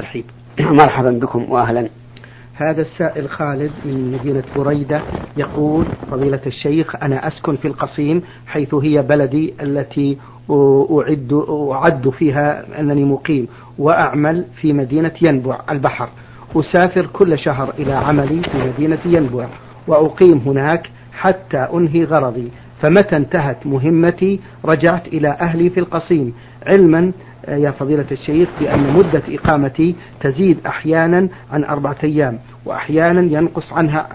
ترحيب. مرحبا بكم وأهلا. هذا السائل خالد من مدينة بريدة يقول فضيلة الشيخ أنا أسكن في القصيم حيث هي بلدي التي أعد, أعد فيها أنني مقيم وأعمل في مدينة ينبع البحر. أسافر كل شهر إلى عملي في مدينة ينبع وأقيم هناك حتى أنهي غرضي. فمتى انتهت مهمتي؟ رجعت إلى أهلي في القصيم علما يا فضيلة الشيخ بأن مدة إقامتي تزيد أحيانا عن أربعة أيام وأحيانا ينقص عنها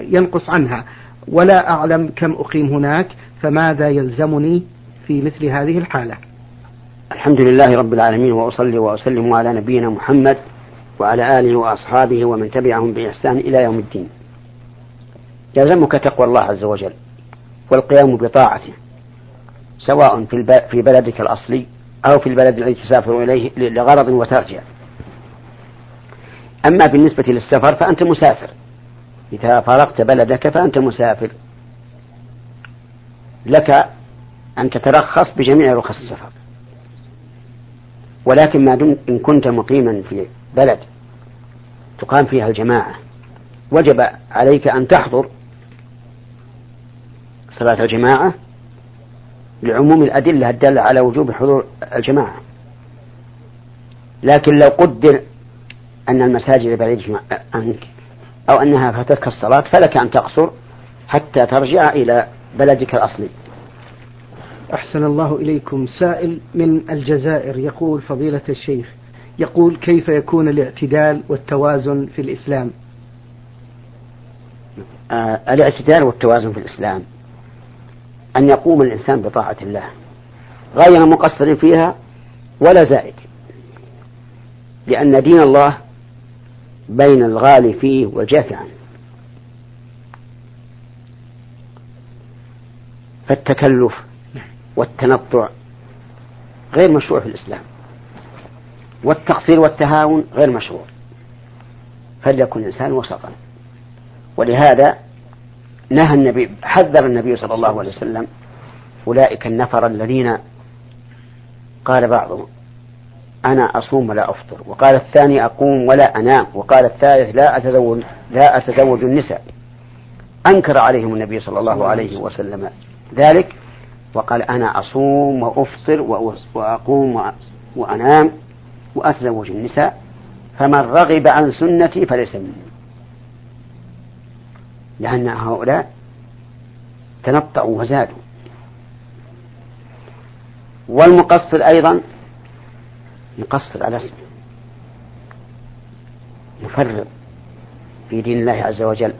ينقص عنها. ولا أعلم كم أقيم هناك فماذا يلزمني في مثل هذه الحالة؟ الحمد لله رب العالمين وأصلي وأسلم على نبينا محمد وعلى آله وأصحابه ومن تبعهم بإحسان إلى يوم الدين. يلزمك تقوى الله عز وجل والقيام بطاعته سواء في بلدك الأصلي أو في البلد الذي تسافر إليه لغرض وترجع. أما بالنسبة للسفر فأنت مسافر. إذا فارقت بلدك فأنت مسافر. لك أن تترخص بجميع رخص السفر. ولكن ما دمت إن كنت مقيما في بلد تقام فيها الجماعة وجب عليك أن تحضر صلاة الجماعة لعموم الأدلة الدالة على وجوب حضور الجماعة. لكن لو قدر أن المساجد بعيدة عنك أو أنها فاتتك الصلاة فلك أن تقصر حتى ترجع إلى بلدك الأصلي. أحسن الله إليكم. سائل من الجزائر يقول فضيلة الشيخ يقول كيف يكون الاعتدال والتوازن في الإسلام؟ آه الاعتدال والتوازن في الإسلام. أن يقوم الإنسان بطاعة الله. غير مقصر فيها ولا زائد. لأن دين الله بين الغالي فيه والجاف عنه فالتكلف والتنطع غير مشروع في الإسلام. والتقصير والتهاون غير مشروع. فليكن الإنسان وسطا. ولهذا نهى النبي حذر النبي صلى الله عليه وسلم أولئك النفر الذين قال بعضهم أنا أصوم ولا أفطر وقال الثاني أقوم ولا أنام وقال الثالث لا أتزوج لا أتزوج النساء. أنكر عليهم النبي صلى الله عليه وسلم ذلك وقال أنا أصوم وأفطر وأقوم وأنام وأتزوج النساء فمن رغب عن سنتي فليس مني. لأن هؤلاء تنطعوا وزادوا. والمقصر أيضا يقصر على اسمه يفرط في دين الله عز وجل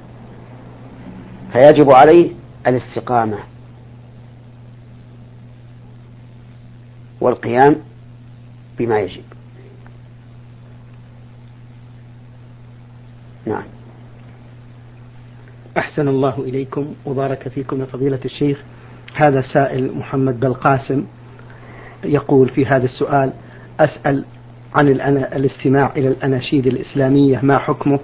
فيجب عليه الاستقامة والقيام بما يجب. نعم. أحسن الله إليكم وبارك فيكم يا فضيلة الشيخ. هذا سائل محمد بالقاسم يقول في هذا السؤال أسأل عن الاستماع إلى الأناشيد الإسلامية ما حكمه؟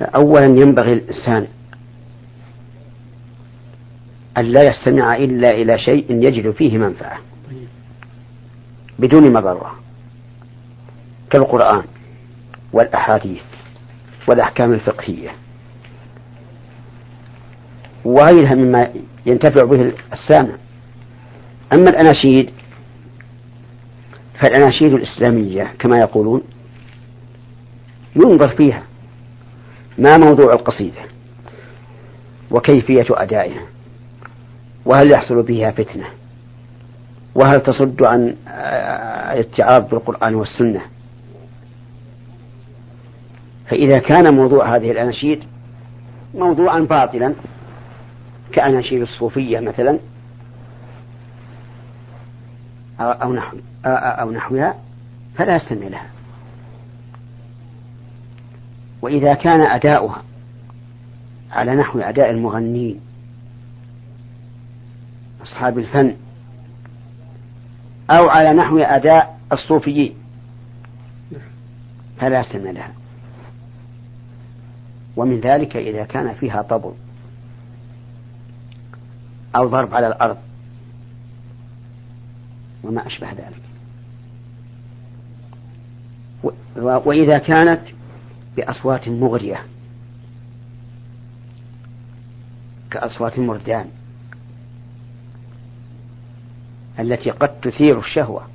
أولا ينبغي الإنسان أن لا يستمع إلا إلى شيء يجد فيه منفعة بدون مضرة كالقرآن والأحاديث. والأحكام الفقهية. وغيرها مما ينتفع به السامع. أما الأناشيد فالأناشيد الإسلامية كما يقولون ينظر فيها ما موضوع القصيدة وكيفية أدائها وهل يحصل بها فتنة وهل تصد عن الاتعاظ بالقرآن والسنة. فإذا كان موضوع هذه الأناشيد موضوعا باطلا كأناشيد الصوفية مثلا أو نحو أو نحوها فلا يستمع لها. وإذا كان أداؤها على نحو أداء المغنين أصحاب الفن أو على نحو أداء الصوفيين فلا يستمع لها. ومن ذلك إذا كان فيها طبل أو ضرب على الأرض. وما أشبه ذلك. وإذا كانت بأصوات مغرية. كأصوات المردان التي قد تثير الشهوة.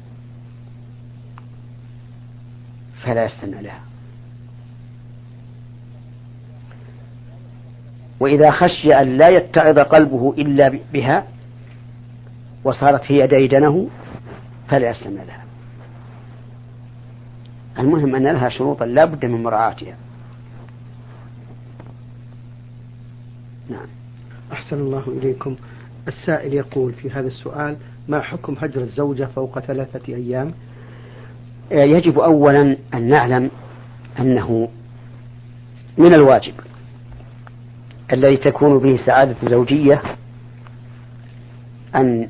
فلا يستمع لها. وإذا خشي أن لا يتعظ قلبه إلا بها وصارت هي ديدنه فلا يستمع لها. المهم أن لها شروطا لا بد من مراعاتها. نعم. أحسن الله إليكم. السائل يقول في هذا السؤال ما حكم هجر الزوجة فوق ثلاثة أيام؟ يجب أولا أن نعلم أنه من الواجب. الذي تكون به سعادة زوجية أن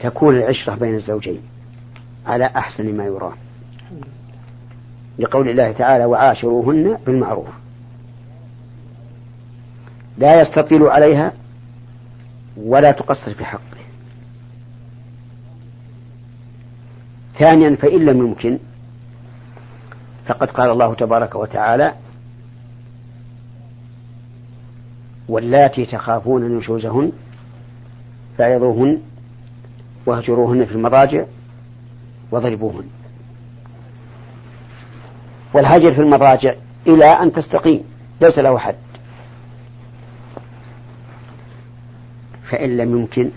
تكون العشرة بين الزوجين على أحسن ما يرام. لقول الله تعالى وعاشروهن بالمعروف. لا يستطيل عليها ولا تقصر في حقه. ثانيا فإن لم يمكن فقد قال الله تبارك وتعالى واللاتي تخافون نشوزهن فعظوهن واهجروهن في المضاجع واضربوهن والهجر في المضاجع إلى أن تستقيم ليس له حد. فإن لم يمكن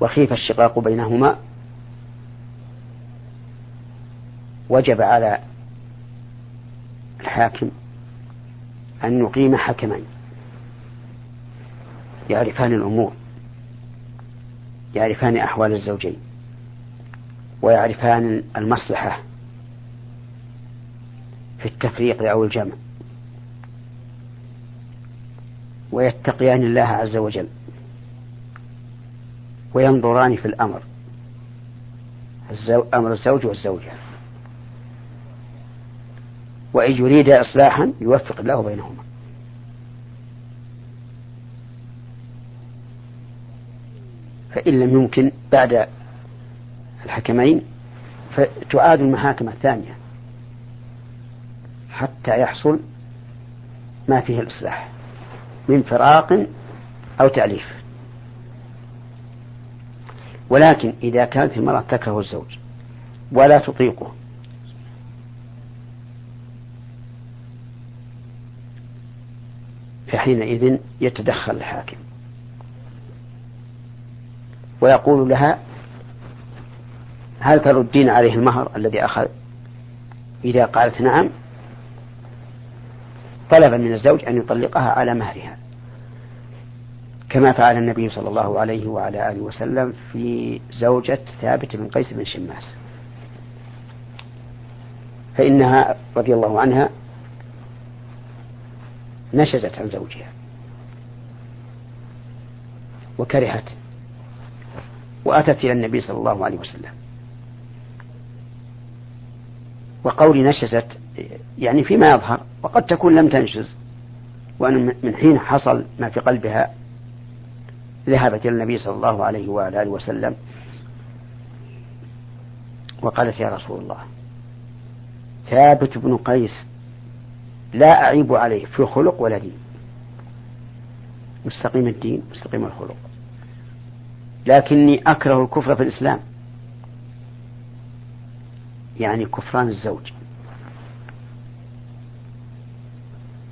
وخيف الشقاق بينهما وجب على الحاكم أن يقيم حكمين. يعرفان الأمور يعرفان أحوال الزوجين ويعرفان المصلحة في التفريق أو الجمع. ويتقيان الله عز وجل وينظران في الأمر أمر الزوج والزوجة. وإن يريد إصلاحا يوفق الله بينهما. فإن لم يمكن بعد الحكمين فتعاد المحاكم الثانية حتى يحصل ما فيه الإصلاح من فراق أو تأليف. ولكن إذا كانت المرأة تكره الزوج ولا تطيقه فحينئذ يتدخل الحاكم. ويقول لها هل تردين عليه المهر الذي أخذ؟ إذا قالت نعم طلب من الزوج أن يطلقها على مهرها. كما فعل النبي صلى الله عليه وعلى آله وسلم في زوجة ثابت بن قيس بن شماس. فإنها رضي الله عنها نشزت عن زوجها وكرهت وأتت إلى النبي صلى الله عليه وسلم. وقولي نشزت يعني فيما يظهر وقد تكون لم تنشز وأن من حين حصل ما في قلبها ذهبت إلى النبي صلى الله عليه وعلى آله وسلم وقالت يا رسول الله ثابت بن قيس لا أعيب عليه في خلق ولا دين. مستقيم الدين مستقيم الخلق. لكني أكره الكفر في الإسلام. يعني كفران الزوج.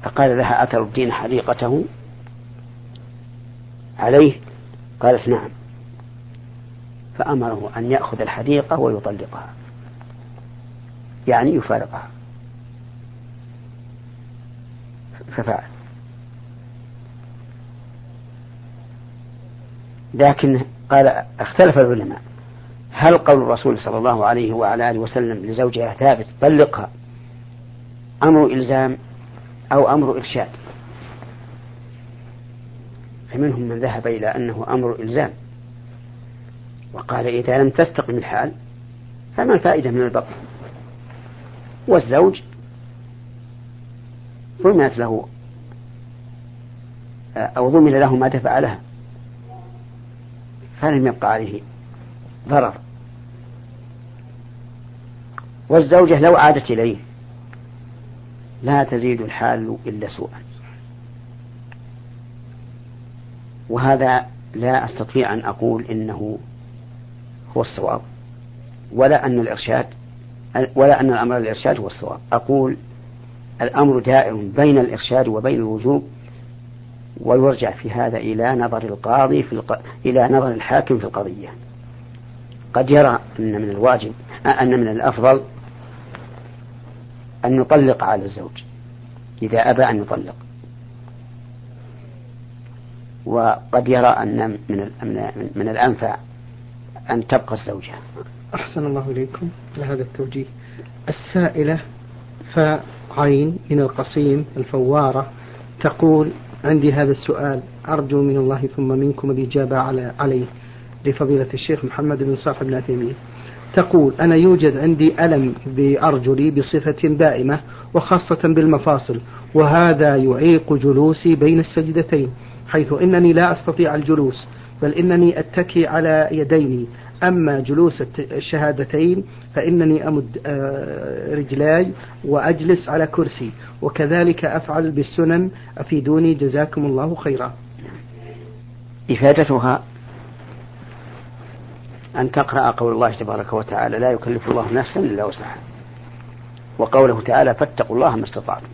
فقال لها أثر الدين حريقته عليه؟ قالت نعم. فأمره أن يأخذ الحديقة ويطلقها. يعني يفارقها. ففعل. لكن قال اختلف العلماء هل قول الرسول صلى الله عليه وعلى آله وسلم لزوجها ثابت طلقها أمر إلزام أو أمر إرشاد؟ فمنهم من ذهب إلى أنه أمر إلزام وقال إذا لم تستقم الحال فما الفائدة من البقاء والزوج ضمنت له أو ضمن له ما دفع لها. فلم يبقى عليه ضرر. والزوجة لو عادت إليه لا تزيد الحال إلا سوءا. وهذا لا أستطيع أن أقول إنه هو الصواب ولا أن الإرشاد ولا أن الأمر الإرشاد هو الصواب. أقول الأمر دائر بين الإرشاد وبين الوجوب ويرجع في هذا إلى نظر القاضي في الق... إلى نظر الحاكم في القضية. قد يرى أن من الواجب أن من الأفضل أن يطلق على الزوج إذا أبى أن يطلق. وقد يرى أن من من الأنفع أن تبقى الزوجة. أحسن الله إليكم. لهذا التوجيه. السائلة فعين من القصيم الفوارة تقول عندي هذا السؤال أرجو من الله ثم منكم الإجابة على عليه لفضيلة الشيخ محمد بن صالح بن عثيمين. تقول أنا يوجد عندي ألم بأرجلي بصفة دائمة وخاصة بالمفاصل وهذا يعيق جلوسي بين السجدتين حيث إنني لا أستطيع الجلوس بل إنني أتكي على يديني أما جلوس الشهادتين فإنني أمد آه، رجلاي وأجلس على كرسي. وكذلك أفعل بالسنن أفيدوني جزاكم الله خيرا. إفادتها أن تقرأ قول الله تبارك وتعالى لا يكلف الله نفسا إلا وسعها. وقوله تعالى فاتقوا الله ما استطعتم.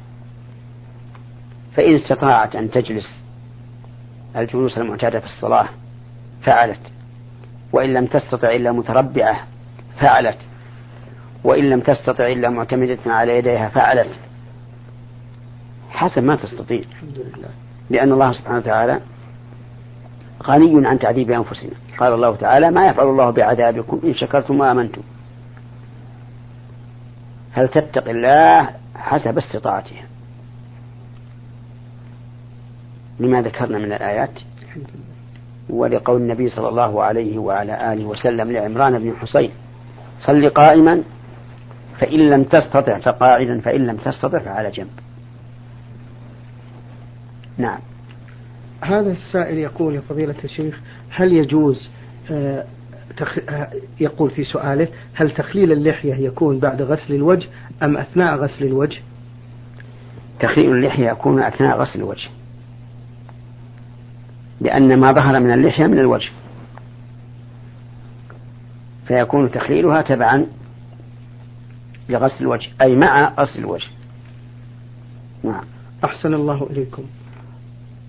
فإن استطاعت أن تجلس الجلوس المعتادة في الصلاة فعلت. وإن لم تستطع إلا متربعة فعلت. وإن لم تستطع إلا معتمدة على يديها فعلت. حسب ما تستطيع. لأن الله سبحانه وتعالى غني عن تعذيب أنفسنا. قال الله تعالى ما يفعل الله بعذابكم إن شكرتم وآمنتم. هل تتقي الله حسب استطاعتها. لما ذكرنا من الآيات؟ ولقول النبي صلى الله عليه وعلى آله وسلم لعمران بن حسين صل قائما فإن لم تستطع فقاعدا فإن لم تستطع فعلى جنب. نعم. هذا السائل يقول يا فضيلة الشيخ هل يجوز آه، آه، يقول في سؤاله هل تخليل اللحية يكون بعد غسل الوجه أم أثناء غسل الوجه؟ تخليل اللحية يكون أثناء غسل الوجه. لأن ما ظهر من اللحية من الوجه. فيكون تخليلها تبعا لغسل الوجه أي مع غسل الوجه. نعم. أحسن الله إليكم.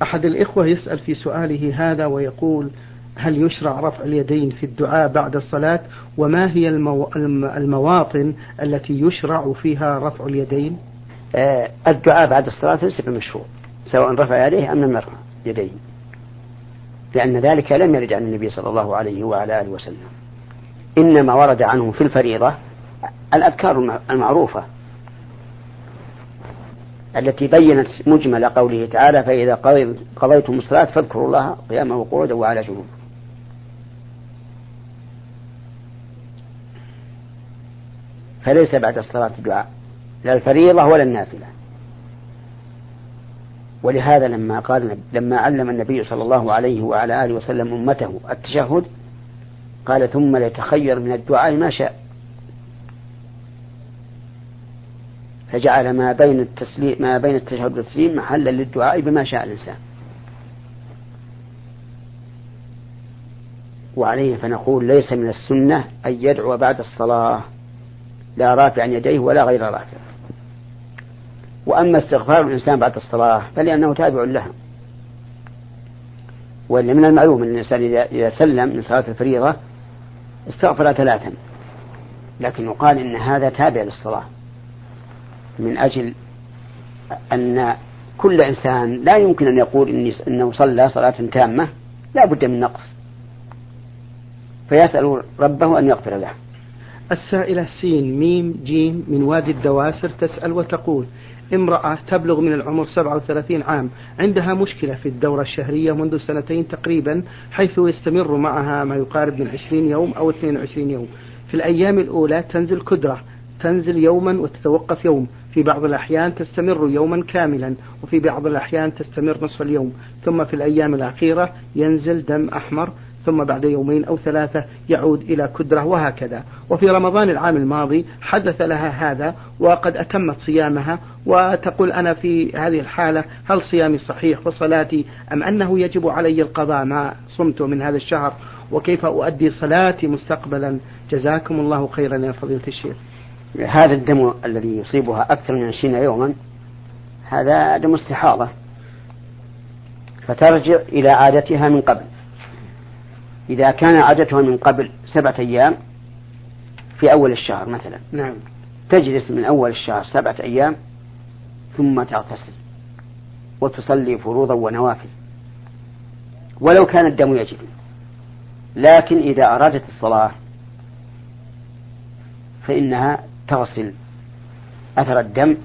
أحد الإخوة يسأل في سؤاله هذا ويقول هل يشرع رفع اليدين في الدعاء بعد الصلاة؟ وما هي المو... المواطن التي يشرع فيها رفع اليدين؟ آه الدعاء بعد الصلاة ليس بمشروع سواء رفع يديه أم لم يرفع يديه. لأن ذلك لم يرد عن النبي صلى الله عليه وعلى آله وسلم. إنما ورد عنه في الفريضة الأذكار المعروفة. التي بينت مجمل قوله تعالى فإذا قضيتم الصلاة فاذكروا الله قياما وقعودا وعلى جنوب فليس بعد الصلاة دعاء لا الفريضة ولا النافلة. ولهذا لما قال لما علم النبي صلى الله عليه وعلى آله وسلم أمته التشهد قال ثم ليتخير من الدعاء ما شاء. فجعل ما بين التسليم ما بين التشهد والتسليم محلا للدعاء بما شاء الإنسان. وعليه فنقول ليس من السنة أن يدعو بعد الصلاة لا رافعا يديه ولا غير رافع. وأما استغفار الإنسان بعد الصلاة فلأنه تابع لها وإن من المعلوم أن الإنسان إذا سلم من صلاة الفريضة استغفر ثلاثا. لكن يقال إن هذا تابع للصلاة. من أجل أن كل إنسان لا يمكن أن يقول إني إنه صلى صلاة تامة. لا بد من نقص. فيسأل ربه أن يغفر له. السائلة سين ميم جيم من وادي الدواسر تسأل وتقول امرأة تبلغ من العمر 37 عام. عندها مشكلة في الدورة الشهرية منذ سنتين تقريبا حيث يستمر معها ما يقارب من 20 يوم أو 22 يوم. في الأيام الأولى تنزل كدرة تنزل يوما وتتوقف يوم. في بعض الأحيان تستمر يوما كاملا وفي بعض الأحيان تستمر نصف اليوم. ثم في الأيام الأخيرة ينزل دم أحمر ثم بعد يومين أو ثلاثة يعود إلى كدرة وهكذا. وفي رمضان العام الماضي حدث لها هذا وقد أتمت صيامها وتقول أنا في هذه الحالة هل صيامي صحيح وصلاتي أم أنه يجب علي القضاء ما صمت من هذا الشهر وكيف أؤدي صلاتي مستقبلا؟ جزاكم الله خيرا يا فضيلة الشيخ. هذا الدم الذي يصيبها أكثر من عشرين يوما هذا دم استحاضة فترجع إلى عادتها من قبل. إذا كان عادتها من قبل سبعة أيام في أول الشهر مثلا. نعم. تجلس من أول الشهر سبعة أيام ثم تغتسل وتصلي فروضا ونوافل. ولو كان الدم يجب. لكن إذا أرادت الصلاة فإنها تغسل أثر الدم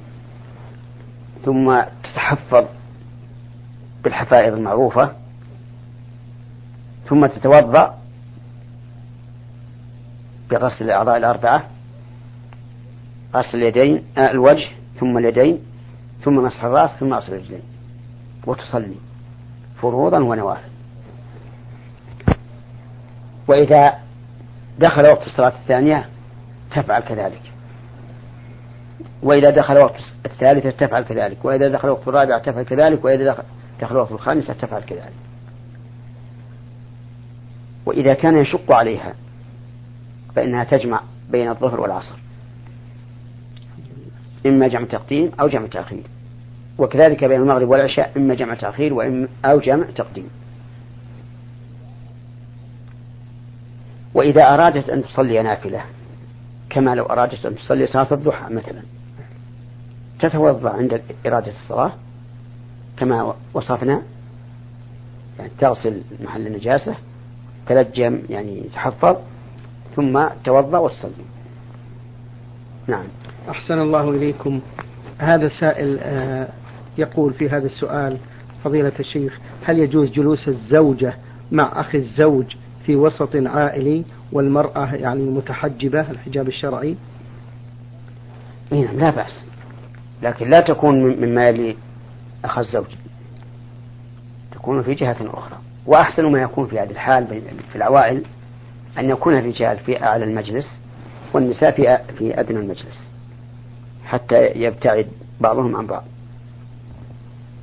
ثم تتحفظ بالحفائظ المعروفة ثم تتوضأ بغسل الأعضاء الأربعة غسل اليدين آه الوجه ثم اليدين ثم مسح الرأس ثم غسل الرجلين وتصلي فروضا ونوافل. وإذا دخل وقت الصلاة الثانية تفعل كذلك. وإذا دخل وقت الثالثة تفعل كذلك. وإذا دخل وقت الرابعة تفعل كذلك. وإذا دخل, وقت الخامسة تفعل كذلك. وإذا كان يشق عليها فإنها تجمع بين الظهر والعصر. إما جمع تقديم أو جمع تأخير. وكذلك بين المغرب والعشاء إما جمع تأخير وإما أو جمع تقديم. وإذا أرادت أن تصلي نافلة كما لو أرادت أن تصلي صلاة الضحى مثلا. تتوضأ عند إرادة الصلاة كما وصفنا يعني تغسل محل النجاسة تلجم يعني تحفظ ثم توضأ وتصلي. نعم. أحسن الله إليكم. هذا سائل آه، يقول في هذا السؤال فضيلة الشيخ هل يجوز جلوس الزوجة مع أخي الزوج في وسط عائلي والمرأة يعني متحجبة الحجاب الشرعي؟ نعم لا بأس. لكن لا تكون مما يلي أخ الزوج. تكون في جهة أخرى. وأحسن ما يكون في هذه الحال في العوائل أن يكون الرجال في أعلى المجلس والنساء في في أدنى المجلس حتى يبتعد بعضهم عن بعض.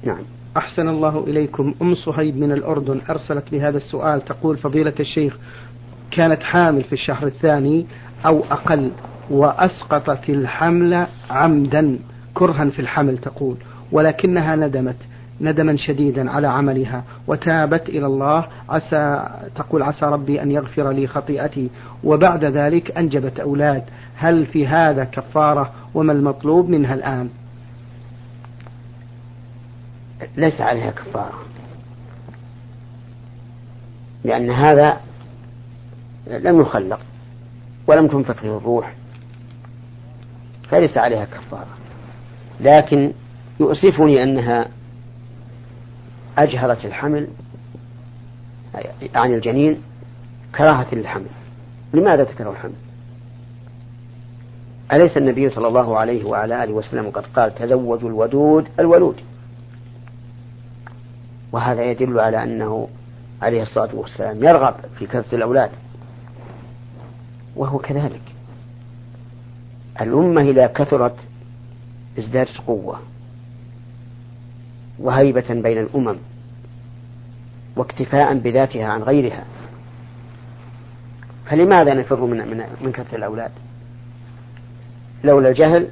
نعم. أحسن الله إليكم. أم صهيب من الأردن أرسلت بهذا السؤال. تقول فضيلة الشيخ كانت حامل في الشهر الثاني أو أقل وأسقطت الحمل عمدا كرها في الحمل تقول ولكنها ندمت. ندما شديدا على عملها وتابت إلى الله عسى تقول عسى ربي أن يغفر لي خطيئتي. وبعد ذلك أنجبت أولاد هل في هذا كفارة؟ وما المطلوب منها الآن؟ ليس عليها كفارة. لأن هذا لم يخلق ولم تنفك فيه الروح فليس عليها كفارة. لكن يؤسفني أنها أجهرت الحمل عن الجنين كراهة للحمل. لماذا تكره الحمل؟ أليس النبي صلى الله عليه وعلى آله وسلم قد قال تزوجوا الودود الولود؟ وهذا يدل على أنه عليه الصلاة والسلام يرغب في كثرة الأولاد. وهو كذلك. الأمة إذا كثرت ازدادت قوة وهيبة بين الأمم. واكتفاء بذاتها عن غيرها. فلماذا نفر من من من كثرة الأولاد؟ لولا الجهل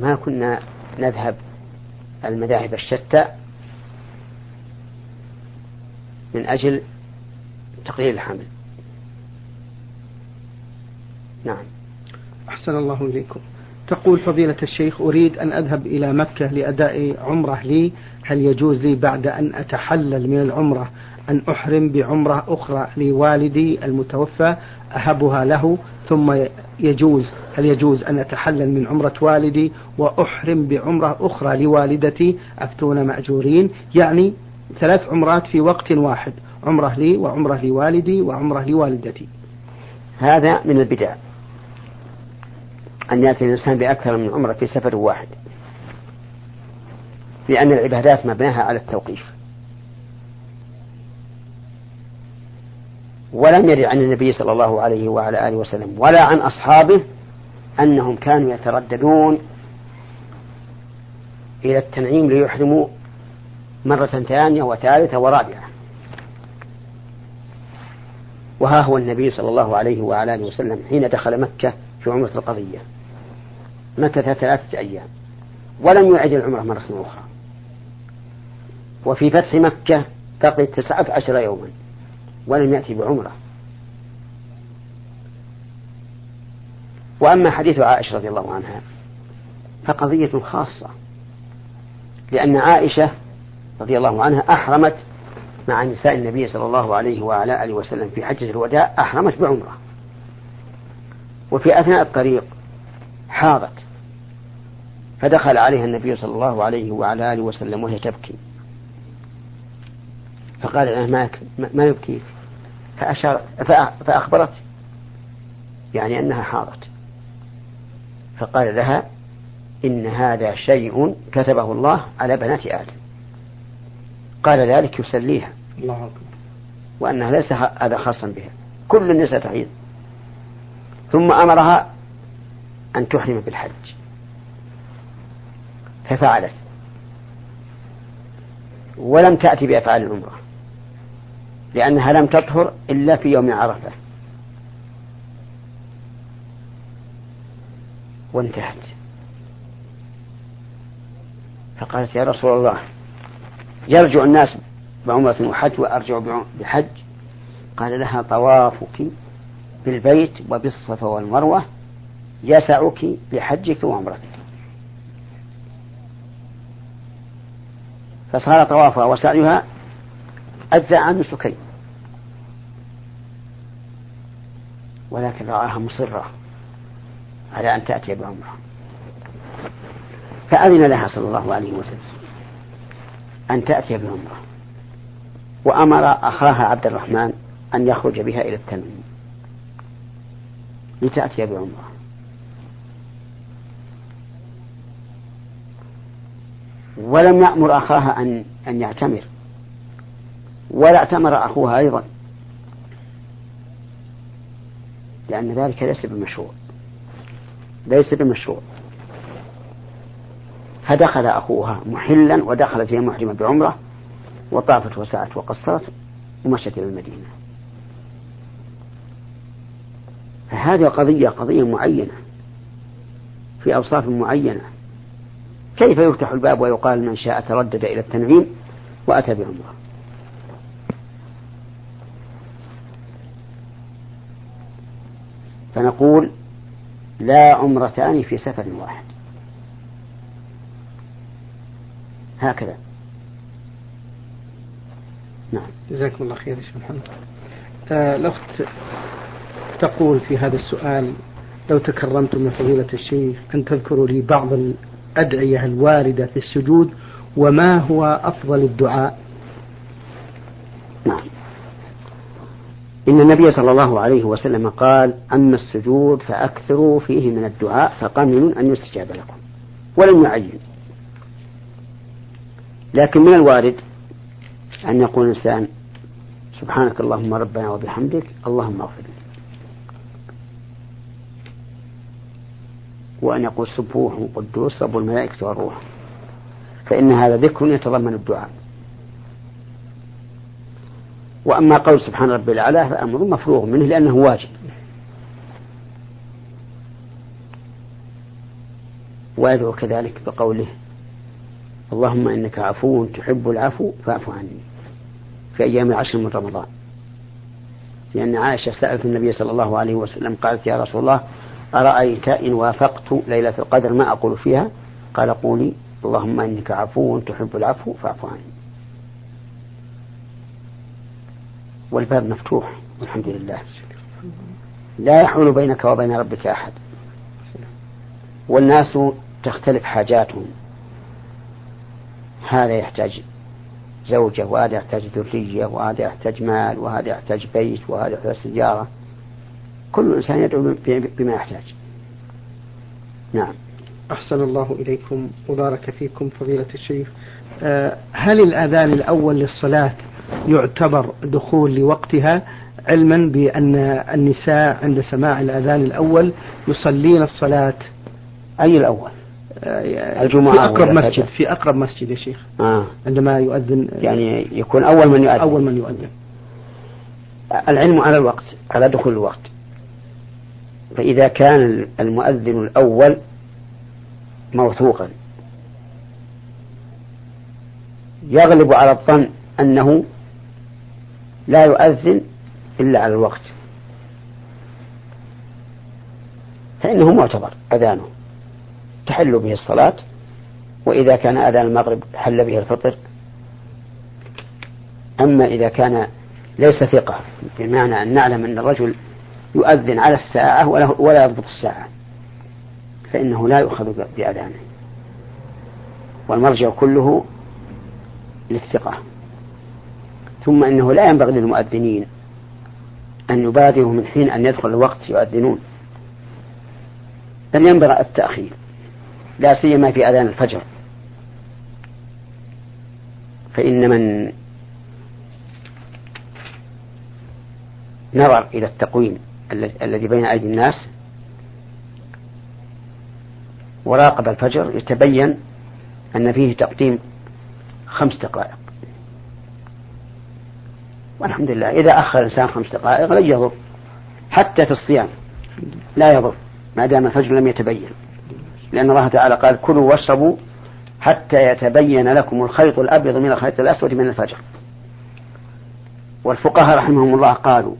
ما كنا نذهب المذاهب الشتى من أجل تقليل الحمل نعم. أحسن الله إليكم. تقول فضيلة الشيخ أريد أن أذهب إلى مكة لأداء عمرة لي. هل يجوز لي بعد أن أتحلل من العمرة أن أحرم بعمرة أخرى لوالدي المتوفى أهبها له؟ ثم يجوز هل يجوز أن أتحلل من عمرة والدي وأحرم بعمرة أخرى لوالدتي؟ أفتون مأجورين. يعني ثلاث عمرات في وقت واحد عمرة لي وعمرة لوالدي وعمرة لوالدتي. هذا من البدع. أن يأتي الإنسان بأكثر من عمرة في سفر واحد لأن العبادات مبناها على التوقيف. ولم يرد عن النبي صلى الله عليه وعلى آله وسلم ولا عن أصحابه أنهم كانوا يترددون إلى التنعيم ليحرموا مرة ثانية وثالثة ورابعة. وها هو النبي صلى الله عليه وعلى آله وسلم حين دخل مكة في عمرة القضية. مكث ثلاثة أيام ولم يعد العمرة مرة أخرى. وفي فتح مكة بقي تسعة عشر يوما ولم يأتي بعمرة. وأما حديث عائشة رضي الله عنها فقضية خاصة لأن عائشة رضي الله عنها أحرمت مع نساء النبي صلى الله عليه وعلى آله وسلم في حجة الوداع أحرمت بعمرة. وفي أثناء الطريق حاضت. فدخل عليها النبي صلى الله عليه وعلى آله وسلم وهي تبكي. فقال لها ما, ما يبكيك فأشار فأخبرت يعني أنها حاضت فقال لها إن هذا شيء كتبه الله على بنات آدم. قال ذلك يسليها. الله أكبر. وأنها ليس هذا خاصا بها. كل النساء تحيض. ثم أمرها أن تحرم بالحج. ففعلت. ولم تأتي بأفعال العمرة لأنها لم تطهر إلا في يوم عرفة. وانتهت. فقالت يا رسول الله يرجع الناس بعمرة وحج وأرجع بحج. قال لها طوافك بالبيت وبالصفا والمروة يسعك لحجك وعمرتك. فصار طوافها وسعيها أجزاء عن نسكين ولكن رآها مصرة على أن تأتي بعمرة. فأذن لها صلى الله عليه وسلم أن تأتي بعمرة. وأمر أخاها عبد الرحمن أن يخرج بها إلى التنعيم لتأتي بعمرة. ولم يأمر أخاها أن أن يعتمر. ولا اعتمر أخوها أيضا. لأن ذلك ليس بمشروع. ليس بمشروع. فدخل أخوها محلا ودخلت هي محرمة بعمرة وطافت وسعت وقصرت ومشت إلى المدينة. فهذه قضية قضية معينة في أوصاف معينة. كيف يفتح الباب ويقال من شاء تردد إلى التنعيم وأتى بعمرة فنقول لا عمرتان في سفر واحد. هكذا. نعم. جزاكم الله خير يا شيخ محمد. آه الأخت تقول في هذا السؤال لو تكرمتم من فضيلة الشيخ أن تذكروا لي بعض الأدعية الواردة في السجود وما هو أفضل الدعاء؟ نعم. إن النبي صلى الله عليه وسلم قال أما السجود فأكثروا فيه من الدعاء فقمن أن يستجاب لكم ولم يعين. لكن من الوارد أن يقول الإنسان سبحانك اللهم ربنا وبحمدك اللهم اغفر لي. وأن يقول سبوح قدوس رب الملائكة والروح. فإن هذا ذكر يتضمن الدعاء. وأما قول سبحان ربي الأعلى فأمر مفروغ منه لأنه واجب. ويدعو كذلك بقوله اللهم إنك عفو تحب العفو فاعف عني في أيام العشر من رمضان. لأن عائشة سألت النبي صلى الله عليه وسلم قالت يا رسول الله أرأيت إن وافقت ليلة القدر ما أقول فيها؟ قال قولي اللهم إنك عفو تحب العفو فاعف عني. والباب مفتوح والحمد لله. لا يحول بينك وبين ربك أحد. والناس تختلف حاجاتهم. هذا يحتاج زوجة وهذا يحتاج ذرية وهذا يحتاج مال وهذا يحتاج بيت وهذا يحتاج سيارة. كل إنسان يدعو بما يحتاج. نعم. أحسن الله إليكم وبارك فيكم فضيلة الشيخ. آه، هل الأذان الأول للصلاة يعتبر دخول لوقتها؟ علما بأن النساء عند سماع الأذان الأول يصلين الصلاة. أي الأول؟ آه، الجمعة في أقرب مسجد في أقرب مسجد يا شيخ. آه. عندما يؤذن يعني يكون أول من يؤذن. أول من يؤذن. العلم على الوقت على دخول الوقت. فإذا كان المؤذن الأول موثوقا. يغلب على الظن أنه لا يؤذن إلا على الوقت. فإنه معتبر أذانه. تحل به الصلاة وإذا كان أذان المغرب حل به الفطر. أما إذا كان ليس ثقة بمعنى أن نعلم أن الرجل يؤذن على الساعة ولا يضبط الساعة. فإنه لا يؤخذ بأذانه. والمرجع كله للثقة. ثم إنه لا ينبغي للمؤذنين أن يبادروا من حين أن يدخل الوقت يؤذنون. بل ينبغي التأخير. لا سيما في أذان الفجر. فإن من نظر إلى التقويم الذي بين أيدي الناس وراقب الفجر يتبين أن فيه تقديم خمس دقائق. والحمد لله إذا أخر الإنسان خمس دقائق لن يضر حتى في الصيام لا يضر ما دام الفجر لم يتبين. لأن الله تعالى قال كلوا واشربوا حتى يتبين لكم الخيط الأبيض من الخيط الأسود من الفجر. والفقهاء رحمهم الله قالوا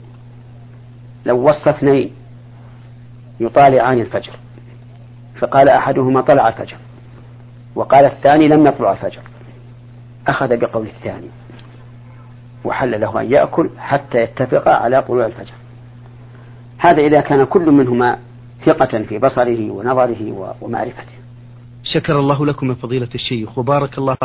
لو وصى اثنين يطالعان الفجر. فقال أحدهما طلع الفجر وقال الثاني لم يطلع الفجر. أخذ بقول الثاني وحل له أن يأكل حتى يتفق على طلوع الفجر. هذا إذا كان كل منهما ثقة في بصره ونظره ومعرفته. شكر الله لكم يا فضيلة الشيخ وبارك الله